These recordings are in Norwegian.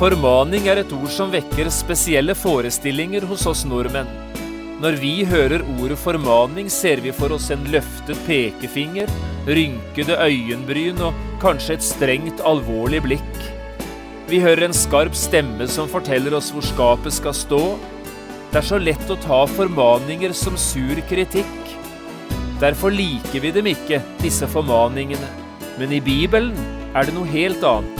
Formaning er et ord som vekker spesielle forestillinger hos oss nordmenn. Når vi hører ordet formaning, ser vi for oss en løftet pekefinger, rynkede øyenbryn og kanskje et strengt, alvorlig blikk. Vi hører en skarp stemme som forteller oss hvor skapet skal stå. Det er så lett å ta formaninger som sur kritikk. Derfor liker vi dem ikke, disse formaningene. Men i Bibelen er det noe helt annet.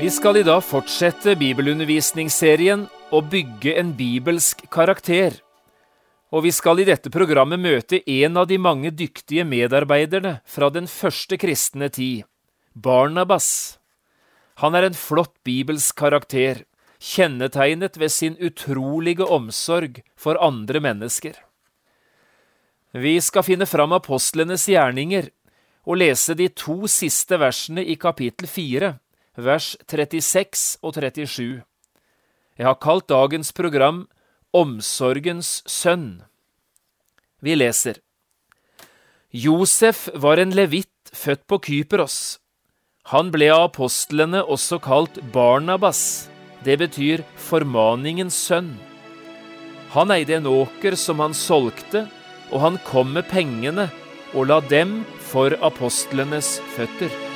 Vi skal i dag fortsette bibelundervisningsserien Å bygge en bibelsk karakter. Og vi skal i dette programmet møte en av de mange dyktige medarbeiderne fra den første kristne tid, Barnabas. Han er en flott bibelsk karakter, kjennetegnet ved sin utrolige omsorg for andre mennesker. Vi skal finne fram apostlenes gjerninger og lese de to siste versene i kapittel fire, vers 36 og 37. Jeg har kalt dagens program Omsorgens sønn. Vi leser Josef var en levitt født på Kypros. Han ble av apostlene også kalt Barnabas, det betyr formaningens sønn. Han eide en åker som han solgte, og han kom med pengene og la dem for apostlenes føtter.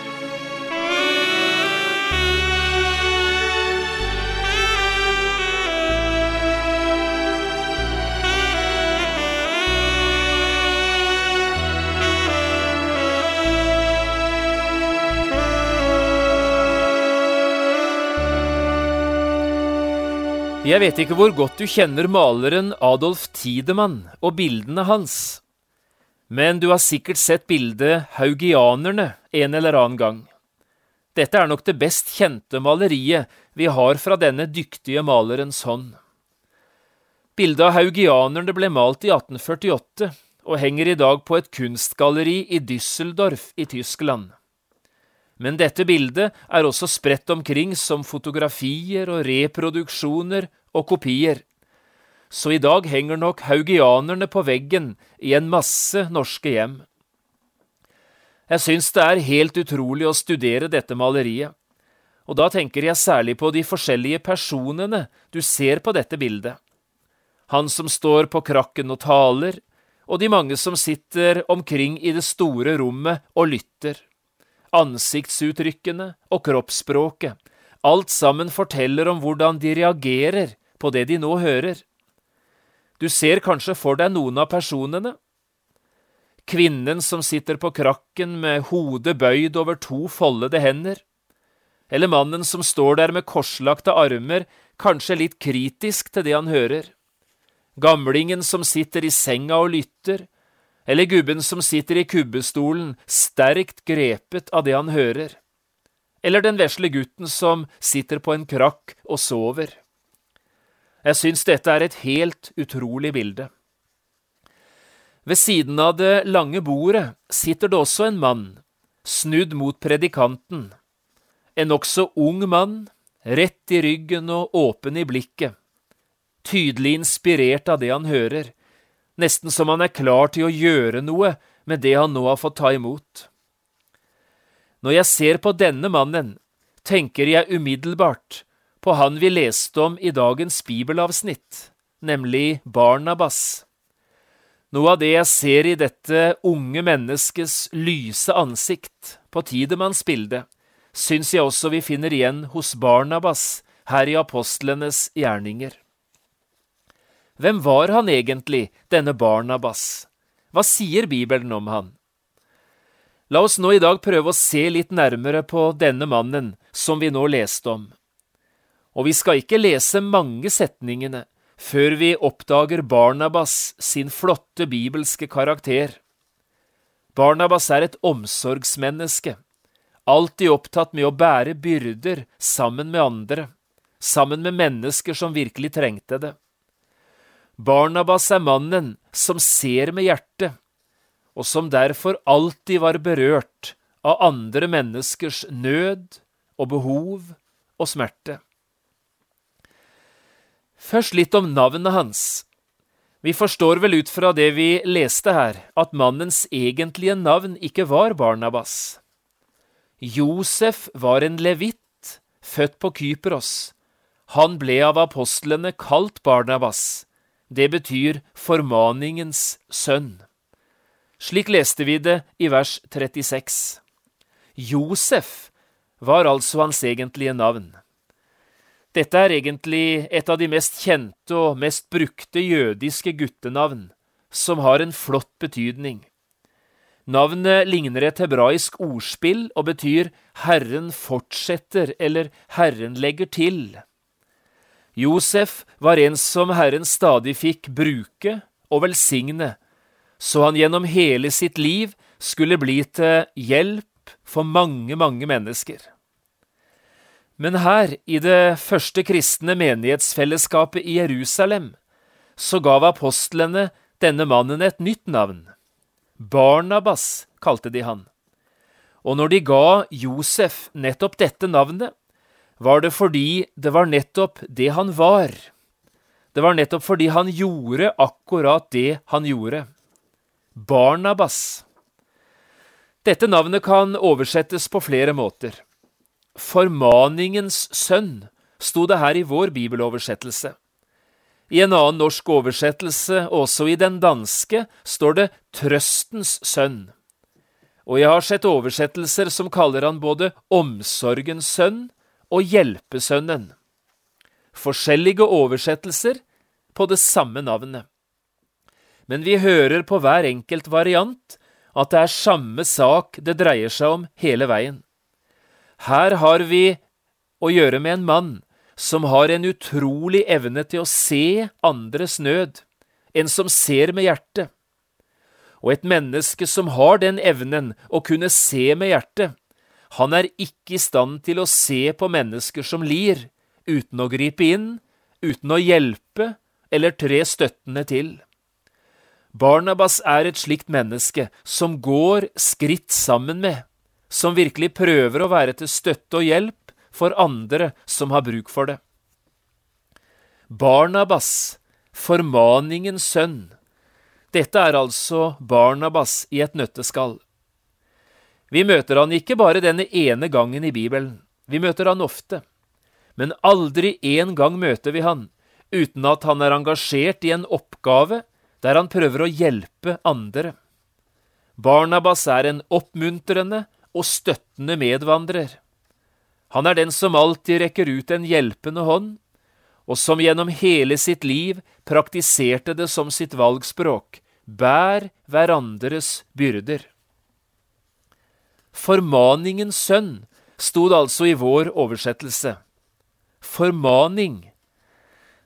Jeg vet ikke hvor godt du kjenner maleren Adolf Tidemann og bildene hans, men du har sikkert sett bildet Haugianerne en eller annen gang. Dette er nok det best kjente maleriet vi har fra denne dyktige malerens hånd. Bildet av haugianerne ble malt i 1848 og henger i dag på et kunstgalleri i Düsseldorf i Tyskland. Men dette bildet er også spredt omkring som fotografier og reproduksjoner og kopier, så i dag henger nok haugianerne på veggen i en masse norske hjem. Jeg syns det er helt utrolig å studere dette maleriet, og da tenker jeg særlig på de forskjellige personene du ser på dette bildet. Han som står på krakken og taler, og de mange som sitter omkring i det store rommet og lytter. Ansiktsuttrykkene og kroppsspråket, alt sammen forteller om hvordan de reagerer på det de nå hører. Du ser kanskje for deg noen av personene. Kvinnen som sitter på krakken med hodet bøyd over to foldede hender. Eller mannen som står der med korslagte armer, kanskje litt kritisk til det han hører. Gamlingen som sitter i senga og lytter, eller gubben som sitter i kubbestolen, sterkt grepet av det han hører, eller den vesle gutten som sitter på en krakk og sover. Jeg syns dette er et helt utrolig bilde. Ved siden av det lange bordet sitter det også en mann, snudd mot predikanten, en nokså ung mann, rett i ryggen og åpen i blikket, tydelig inspirert av det han hører, nesten som han er klar til å gjøre noe med det han nå har fått ta imot. Når jeg ser på denne mannen, tenker jeg umiddelbart på han vi leste om i dagens bibelavsnitt, nemlig Barnabas. Noe av det jeg ser i dette unge menneskets lyse ansikt på Tidemanns bilde, syns jeg også vi finner igjen hos Barnabas her i apostlenes gjerninger. Hvem var han egentlig, denne Barnabas? Hva sier Bibelen om han? La oss nå i dag prøve å se litt nærmere på denne mannen som vi nå leste om. Og vi skal ikke lese mange setningene før vi oppdager Barnabas sin flotte bibelske karakter. Barnabas er et omsorgsmenneske, alltid opptatt med å bære byrder sammen med andre, sammen med mennesker som virkelig trengte det. Barnabas er mannen som ser med hjertet, og som derfor alltid var berørt av andre menneskers nød og behov og smerte. Først litt om navnet hans. Vi forstår vel ut fra det vi leste her, at mannens egentlige navn ikke var Barnabas. Josef var en levitt, født på Kypros. Han ble av apostlene kalt Barnabas. Det betyr formaningens sønn. Slik leste vi det i vers 36. Josef var altså hans egentlige navn. Dette er egentlig et av de mest kjente og mest brukte jødiske guttenavn, som har en flott betydning. Navnet ligner et hebraisk ordspill og betyr Herren fortsetter eller Herren legger til. Josef var en som Herren stadig fikk bruke og velsigne, så han gjennom hele sitt liv skulle bli til hjelp for mange, mange mennesker. Men her, i det første kristne menighetsfellesskapet i Jerusalem, så gav apostlene denne mannen et nytt navn. Barnabas kalte de han. Og når de ga Josef nettopp dette navnet, var det fordi det var nettopp det han var. Det var nettopp fordi han gjorde akkurat det han gjorde. Barnabas. Dette navnet kan oversettes på flere måter. Formaningens sønn sto det her i vår bibeloversettelse. I en annen norsk oversettelse, også i den danske, står det Trøstens sønn. Og jeg har sett oversettelser som kaller han både Omsorgens sønn og Hjelpesønnen. Forskjellige oversettelser på det samme navnet. Men vi hører på hver enkelt variant at det er samme sak det dreier seg om hele veien. Her har vi å gjøre med en mann som har en utrolig evne til å se andres nød, en som ser med hjertet. Og et menneske som har den evnen å kunne se med hjertet, han er ikke i stand til å se på mennesker som lir, uten å gripe inn, uten å hjelpe eller tre støttende til. Barnabas er et slikt menneske som går skritt sammen med, som virkelig prøver å være til støtte og hjelp for andre som har bruk for det. Barnabas, formaningens sønn. Dette er altså Barnabas i et nøtteskall. Vi møter han ikke bare denne ene gangen i Bibelen, vi møter han ofte. Men aldri en gang møter vi han uten at han er engasjert i en oppgave der han prøver å hjelpe andre. Barnabas er en oppmuntrende og støttende medvandrer. Han er den som alltid rekker ut en hjelpende hånd, og som gjennom hele sitt liv praktiserte det som sitt valgspråk, bær hverandres byrder. Formaningens sønn stod altså i vår oversettelse. Formaning.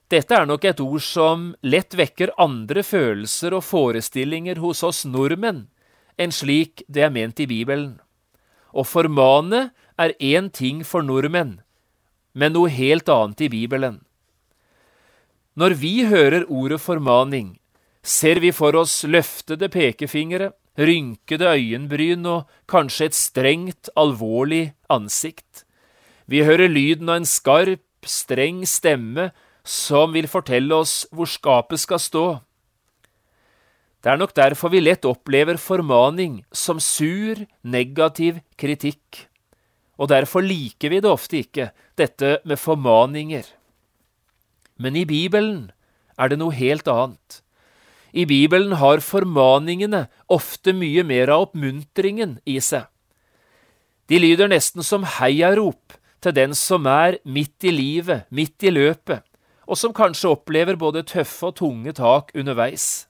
Dette er nok et ord som lett vekker andre følelser og forestillinger hos oss nordmenn enn slik det er ment i Bibelen. Å formane er én ting for nordmenn, men noe helt annet i Bibelen. Når vi hører ordet formaning, ser vi for oss løftede pekefingre, rynkede øyenbryn og kanskje et strengt, alvorlig ansikt. Vi hører lyden av en skarp, streng stemme som vil fortelle oss hvor skapet skal stå. Det er nok derfor vi lett opplever formaning som sur, negativ kritikk. Og derfor liker vi det ofte ikke, dette med formaninger. Men i Bibelen er det noe helt annet. I Bibelen har formaningene ofte mye mer av oppmuntringen i seg. De lyder nesten som heiarop til den som er midt i livet, midt i løpet, og som kanskje opplever både tøffe og tunge tak underveis.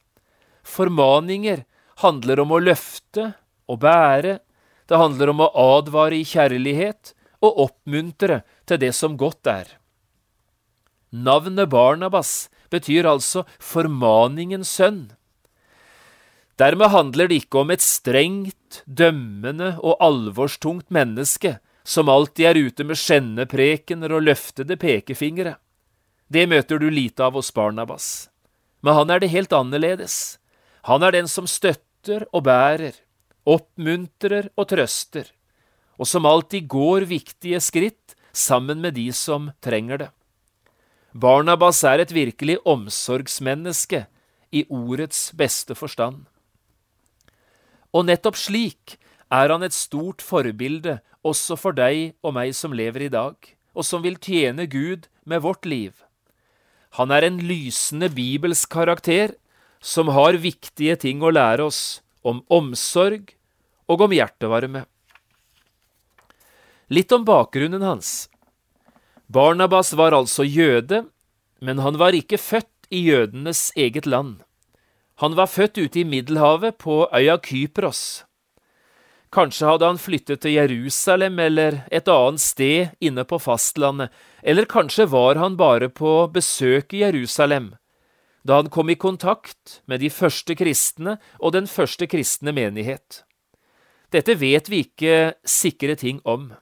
Formaninger handler om å løfte og bære, Det handler om å advare i kjærlighet og oppmuntre til det som godt er. Navnet Barnabas betyr altså formaningens sønn. Dermed handler det ikke om et strengt, dømmende og alvorstungt menneske som alltid er ute med skjenneprekener og løftede pekefingre. Det møter du lite av hos Barnabas. Men han er det helt annerledes. Han er den som støtter og bærer, oppmuntrer og trøster, og som alltid går viktige skritt sammen med de som trenger det. Barnabas er et virkelig omsorgsmenneske i ordets beste forstand. Og nettopp slik er han et stort forbilde også for deg og meg som lever i dag, og som vil tjene Gud med vårt liv. Han er en lysende bibelsk karakter som har viktige ting å lære oss om omsorg og om hjertevarme. Litt om bakgrunnen hans. Barnabas var altså jøde, men han var ikke født i jødenes eget land. Han var født ute i Middelhavet, på øya Kypros. Kanskje hadde han flyttet til Jerusalem eller et annet sted inne på fastlandet, eller kanskje var han bare på besøk i Jerusalem da han kom i kontakt med de første kristne og den første kristne menighet. Dette vet vi ikke sikre ting om,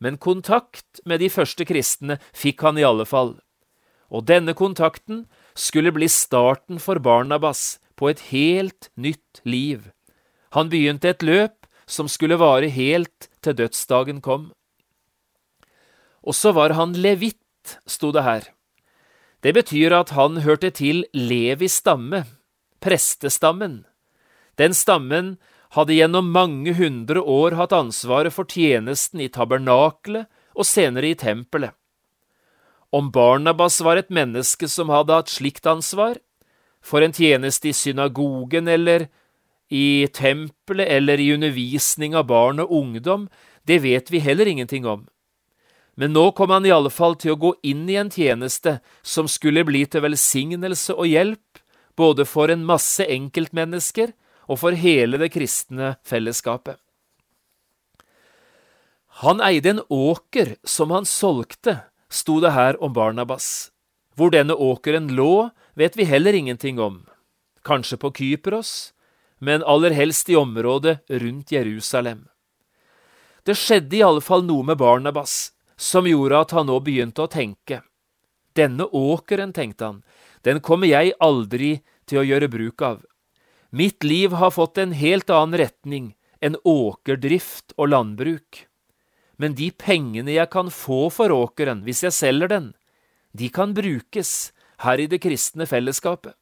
men kontakt med de første kristne fikk han i alle fall, og denne kontakten skulle bli starten for Barnabas på et helt nytt liv. Han begynte et løp som skulle vare helt til dødsdagen kom. Og så var han levitt, sto det her. Det betyr at han hørte til Levis stamme, prestestammen. Den stammen hadde gjennom mange hundre år hatt ansvaret for tjenesten i tabernakelet og senere i tempelet. Om Barnabas var et menneske som hadde hatt slikt ansvar, for en tjeneste i synagogen eller i tempelet eller i undervisning av barn og ungdom, det vet vi heller ingenting om. Men nå kom han i alle fall til å gå inn i en tjeneste som skulle bli til velsignelse og hjelp, både for en masse enkeltmennesker og for hele det kristne fellesskapet. Han eide en åker som han solgte, sto det her om Barnabas. Hvor denne åkeren lå, vet vi heller ingenting om. Kanskje på Kypros, men aller helst i området rundt Jerusalem. Det skjedde i alle fall noe med Barnabas som gjorde at han nå begynte å tenke. Denne åkeren, tenkte han, den kommer jeg aldri til å gjøre bruk av. Mitt liv har fått en helt annen retning enn åkerdrift og landbruk. Men de pengene jeg kan få for åkeren hvis jeg selger den, de kan brukes her i det kristne fellesskapet.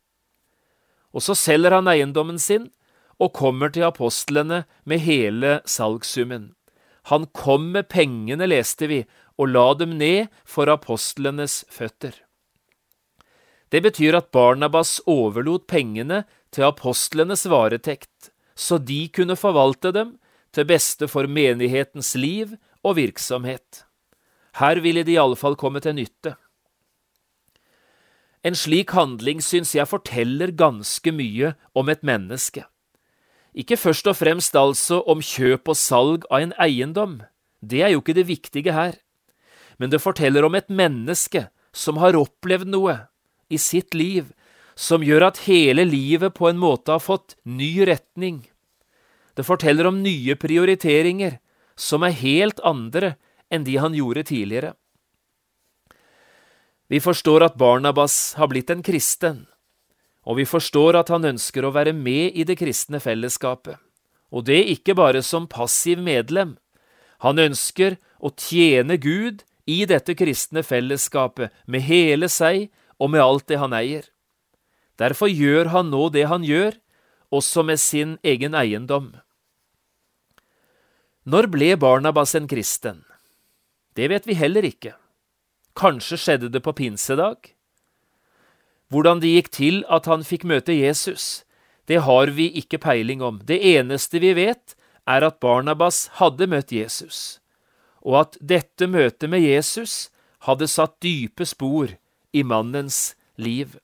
Og så selger han eiendommen sin og kommer til apostlene med hele salgssummen. Han kom med pengene, leste vi, og la dem ned for apostlenes føtter. Det betyr at Barnabas overlot pengene til apostlenes varetekt, så de kunne forvalte dem til beste for menighetens liv og virksomhet. Her ville de iallfall komme til nytte. En slik handling syns jeg forteller ganske mye om et menneske. Ikke først og fremst altså om kjøp og salg av en eiendom, det er jo ikke det viktige her men det forteller om et menneske som har opplevd noe i sitt liv som gjør at hele livet på en måte har fått ny retning. Det forteller om nye prioriteringer som er helt andre enn de han gjorde tidligere. Vi forstår at Barnabas har blitt en kristen, og vi forstår at han ønsker å være med i det kristne fellesskapet, og det ikke bare som passiv medlem. Han ønsker å tjene Gud i dette kristne fellesskapet med hele seg og med alt det han eier. Derfor gjør han nå det han gjør, også med sin egen eiendom. Når ble Barnabas en kristen? Det vet vi heller ikke. Kanskje skjedde det på pinsedag? Hvordan det gikk til at han fikk møte Jesus, det har vi ikke peiling om. Det eneste vi vet, er at Barnabas hadde møtt Jesus og at dette møtet med Jesus hadde satt dype spor i mannens liv.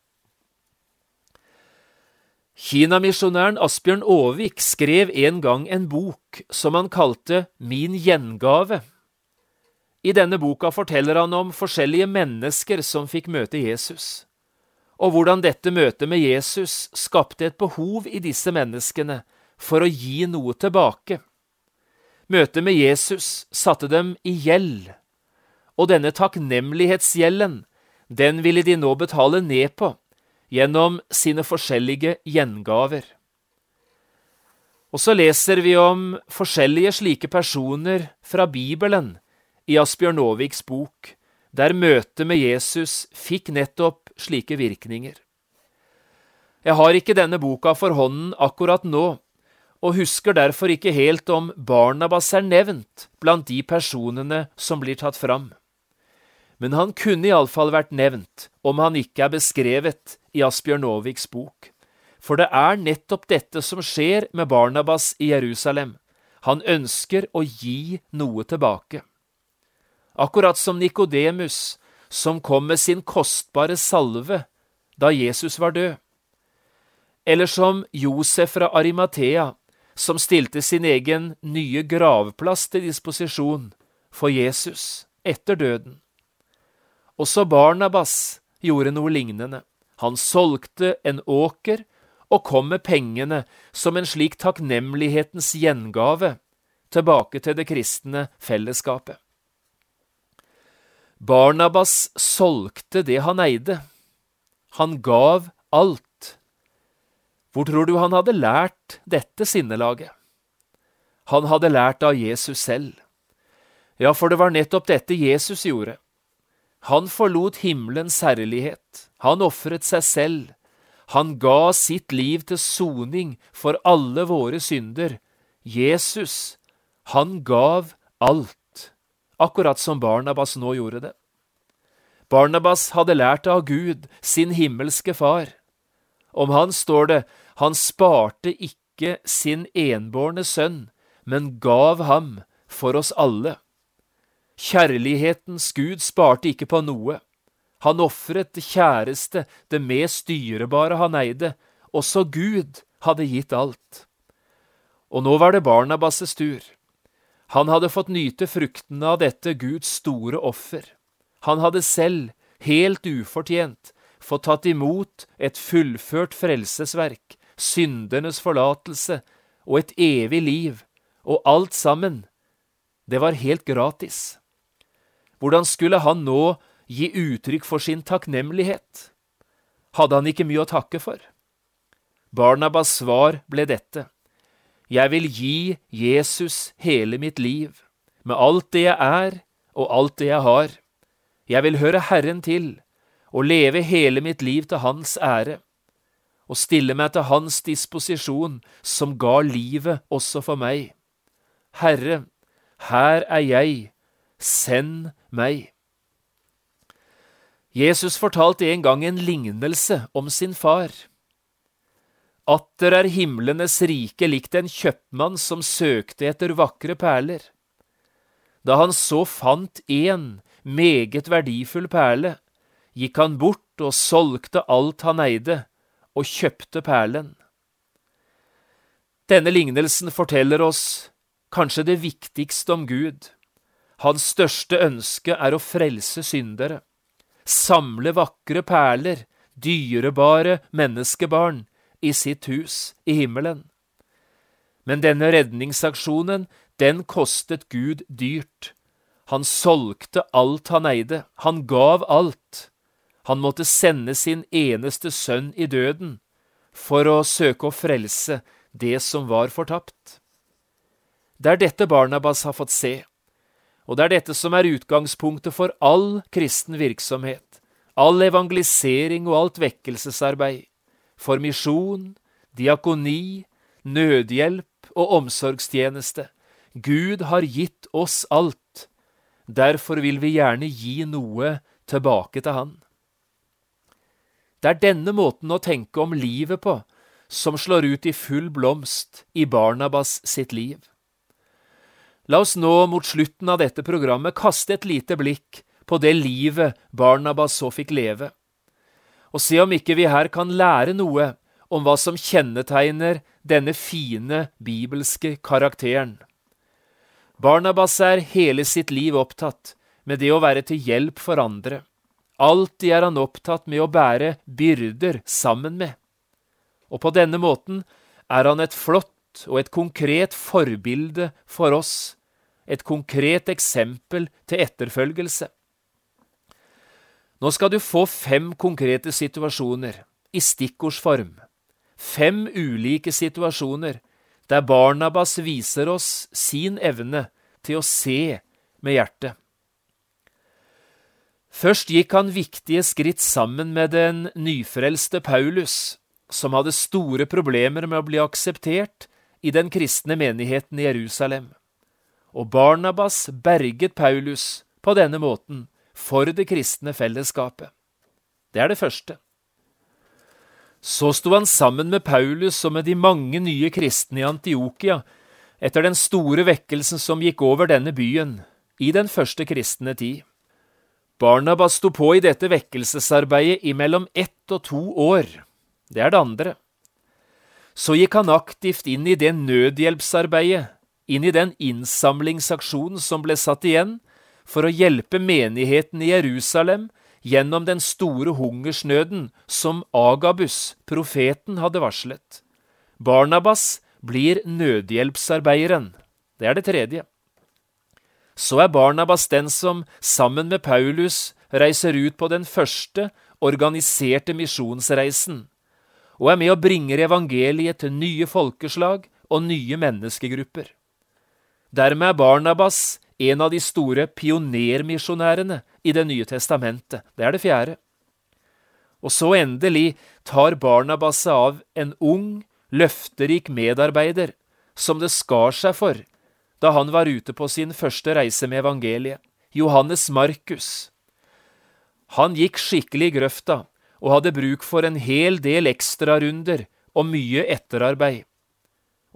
Kinamisjonæren Asbjørn Aavik skrev en gang en bok som han kalte Min gjengave. I denne boka forteller han om forskjellige mennesker som fikk møte Jesus, og hvordan dette møtet med Jesus skapte et behov i disse menneskene for å gi noe tilbake. Møtet med Jesus satte dem i gjeld, og denne takknemlighetsgjelden, den ville de nå betale ned på gjennom sine forskjellige gjengaver. Og så leser vi om forskjellige slike personer fra Bibelen i Asbjørn Aaviks bok, der møtet med Jesus fikk nettopp slike virkninger. Jeg har ikke denne boka for hånden akkurat nå, og husker derfor ikke helt om Barnabas er nevnt blant de personene som blir tatt fram men han kunne iallfall vært nevnt om han ikke er beskrevet i Asbjørn Aaviks bok. For det er nettopp dette som skjer med Barnabas i Jerusalem. Han ønsker å gi noe tilbake. Akkurat som Nikodemus, som kom med sin kostbare salve da Jesus var død. Eller som Josef fra Arimathea, som stilte sin egen nye gravplass til disposisjon for Jesus etter døden. Også Barnabas gjorde noe lignende. Han solgte en åker og kom med pengene som en slik takknemlighetens gjengave tilbake til det kristne fellesskapet. Barnabas solgte det han eide. Han gav alt. Hvor tror du han hadde lært dette sinnelaget? Han hadde lært av Jesus selv. Ja, for det var nettopp dette Jesus gjorde. Han forlot himmelens herlighet, han ofret seg selv, han ga sitt liv til soning for alle våre synder. Jesus, han gav alt, akkurat som Barnabas nå gjorde det. Barnabas hadde lært av Gud, sin himmelske far. Om han står det, han sparte ikke sin enbårne sønn, men gav ham for oss alle. Kjærlighetens Gud sparte ikke på noe. Han ofret det kjæreste, det mest dyrebare han eide. Også Gud hadde gitt alt. Og nå var det Barnabas' tur. Han hadde fått nyte fruktene av dette Guds store offer. Han hadde selv, helt ufortjent, fått tatt imot et fullført frelsesverk, syndernes forlatelse og et evig liv, og alt sammen, det var helt gratis. Hvordan skulle han nå gi uttrykk for sin takknemlighet? Hadde han ikke mye å takke for? Barnabas svar ble dette. Jeg vil gi Jesus hele mitt liv, med alt det jeg er og alt det jeg har. Jeg vil høre Herren til og leve hele mitt liv til Hans ære, og stille meg til Hans disposisjon, som ga livet også for meg. Herre, her er jeg, send meg. Jesus fortalte en gang en lignelse om sin far. Atter er himlenes rike likt en kjøpmann som søkte etter vakre perler. Da han så fant én meget verdifull perle, gikk han bort og solgte alt han eide, og kjøpte perlen. Denne lignelsen forteller oss kanskje det viktigste om Gud. Hans største ønske er å frelse syndere, samle vakre perler, dyrebare menneskebarn, i sitt hus i himmelen. Men denne redningsaksjonen, den kostet Gud dyrt. Han solgte alt han eide, han gav alt. Han måtte sende sin eneste sønn i døden for å søke å frelse det som var fortapt. Det er dette Barnabas har fått se og det er dette som er utgangspunktet for all kristen virksomhet, all evangelisering og alt vekkelsesarbeid, for misjon, diakoni, nødhjelp og omsorgstjeneste. Gud har gitt oss alt. Derfor vil vi gjerne gi noe tilbake til Han. Det er denne måten å tenke om livet på som slår ut i full blomst i Barnabas sitt liv. La oss nå mot slutten av dette programmet kaste et lite blikk på det livet Barnabas så fikk leve, og se om ikke vi her kan lære noe om hva som kjennetegner denne fine bibelske karakteren. Barnabas er hele sitt liv opptatt med det å være til hjelp for andre. Alltid er han opptatt med å bære byrder sammen med. Og på denne måten er han et flott og et konkret forbilde for oss, et konkret eksempel til etterfølgelse. Nå skal du få fem konkrete situasjoner, i stikkordsform. Fem ulike situasjoner der Barnabas viser oss sin evne til å se med hjertet. Først gikk han viktige skritt sammen med den nyfrelste Paulus, som hadde store problemer med å bli akseptert i den kristne menigheten i Jerusalem. Og Barnabas berget Paulus på denne måten for det kristne fellesskapet. Det er det første. Så sto han sammen med Paulus og med de mange nye kristne i Antiokia etter den store vekkelsen som gikk over denne byen i den første kristne tid. Barnabas sto på i dette vekkelsesarbeidet i mellom ett og to år. Det er det andre. Så gikk han aktivt inn i det nødhjelpsarbeidet, inn i den innsamlingsaksjonen som ble satt igjen for å hjelpe menigheten i Jerusalem gjennom den store hungersnøden som Agabus, profeten, hadde varslet. Barnabas blir nødhjelpsarbeideren. Det er det tredje. Så er Barnabas den som, sammen med Paulus, reiser ut på den første organiserte misjonsreisen, og er med og bringer evangeliet til nye folkeslag og nye menneskegrupper. Dermed er Barnabas en av de store pionermisjonærene i Det nye testamentet. Det er det fjerde. Og så endelig tar Barnabas seg av en ung, løfterik medarbeider som det skar seg for da han var ute på sin første reise med evangeliet, Johannes Markus. Han gikk skikkelig i grøfta og hadde bruk for en hel del ekstrarunder og mye etterarbeid.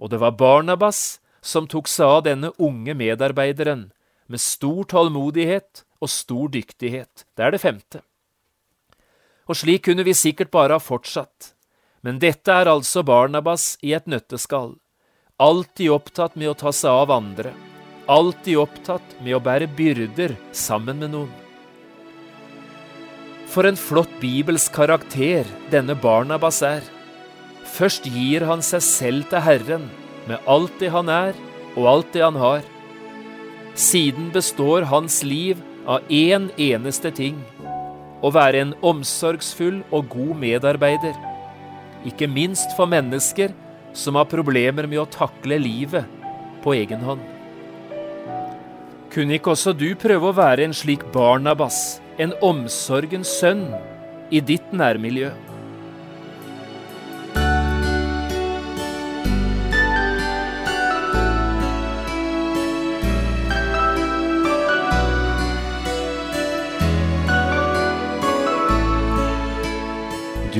Og det var Barnabas som tok seg av denne unge medarbeideren med stor tålmodighet og stor dyktighet. Det er det femte. Og slik kunne vi sikkert bare ha fortsatt, men dette er altså Barnabas i et nøtteskall. Alltid opptatt med å ta seg av andre. Alltid opptatt med å bære byrder sammen med noen. For en flott bibelsk karakter denne Barnabas er. Først gir han seg selv til Herren med alt det han er og alt det han har. Siden består hans liv av én eneste ting å være en omsorgsfull og god medarbeider, ikke minst for mennesker som har problemer med å takle livet på egen hånd. Kunne ikke også du prøve å være en slik Barnabas, en omsorgens sønn, i ditt nærmiljø?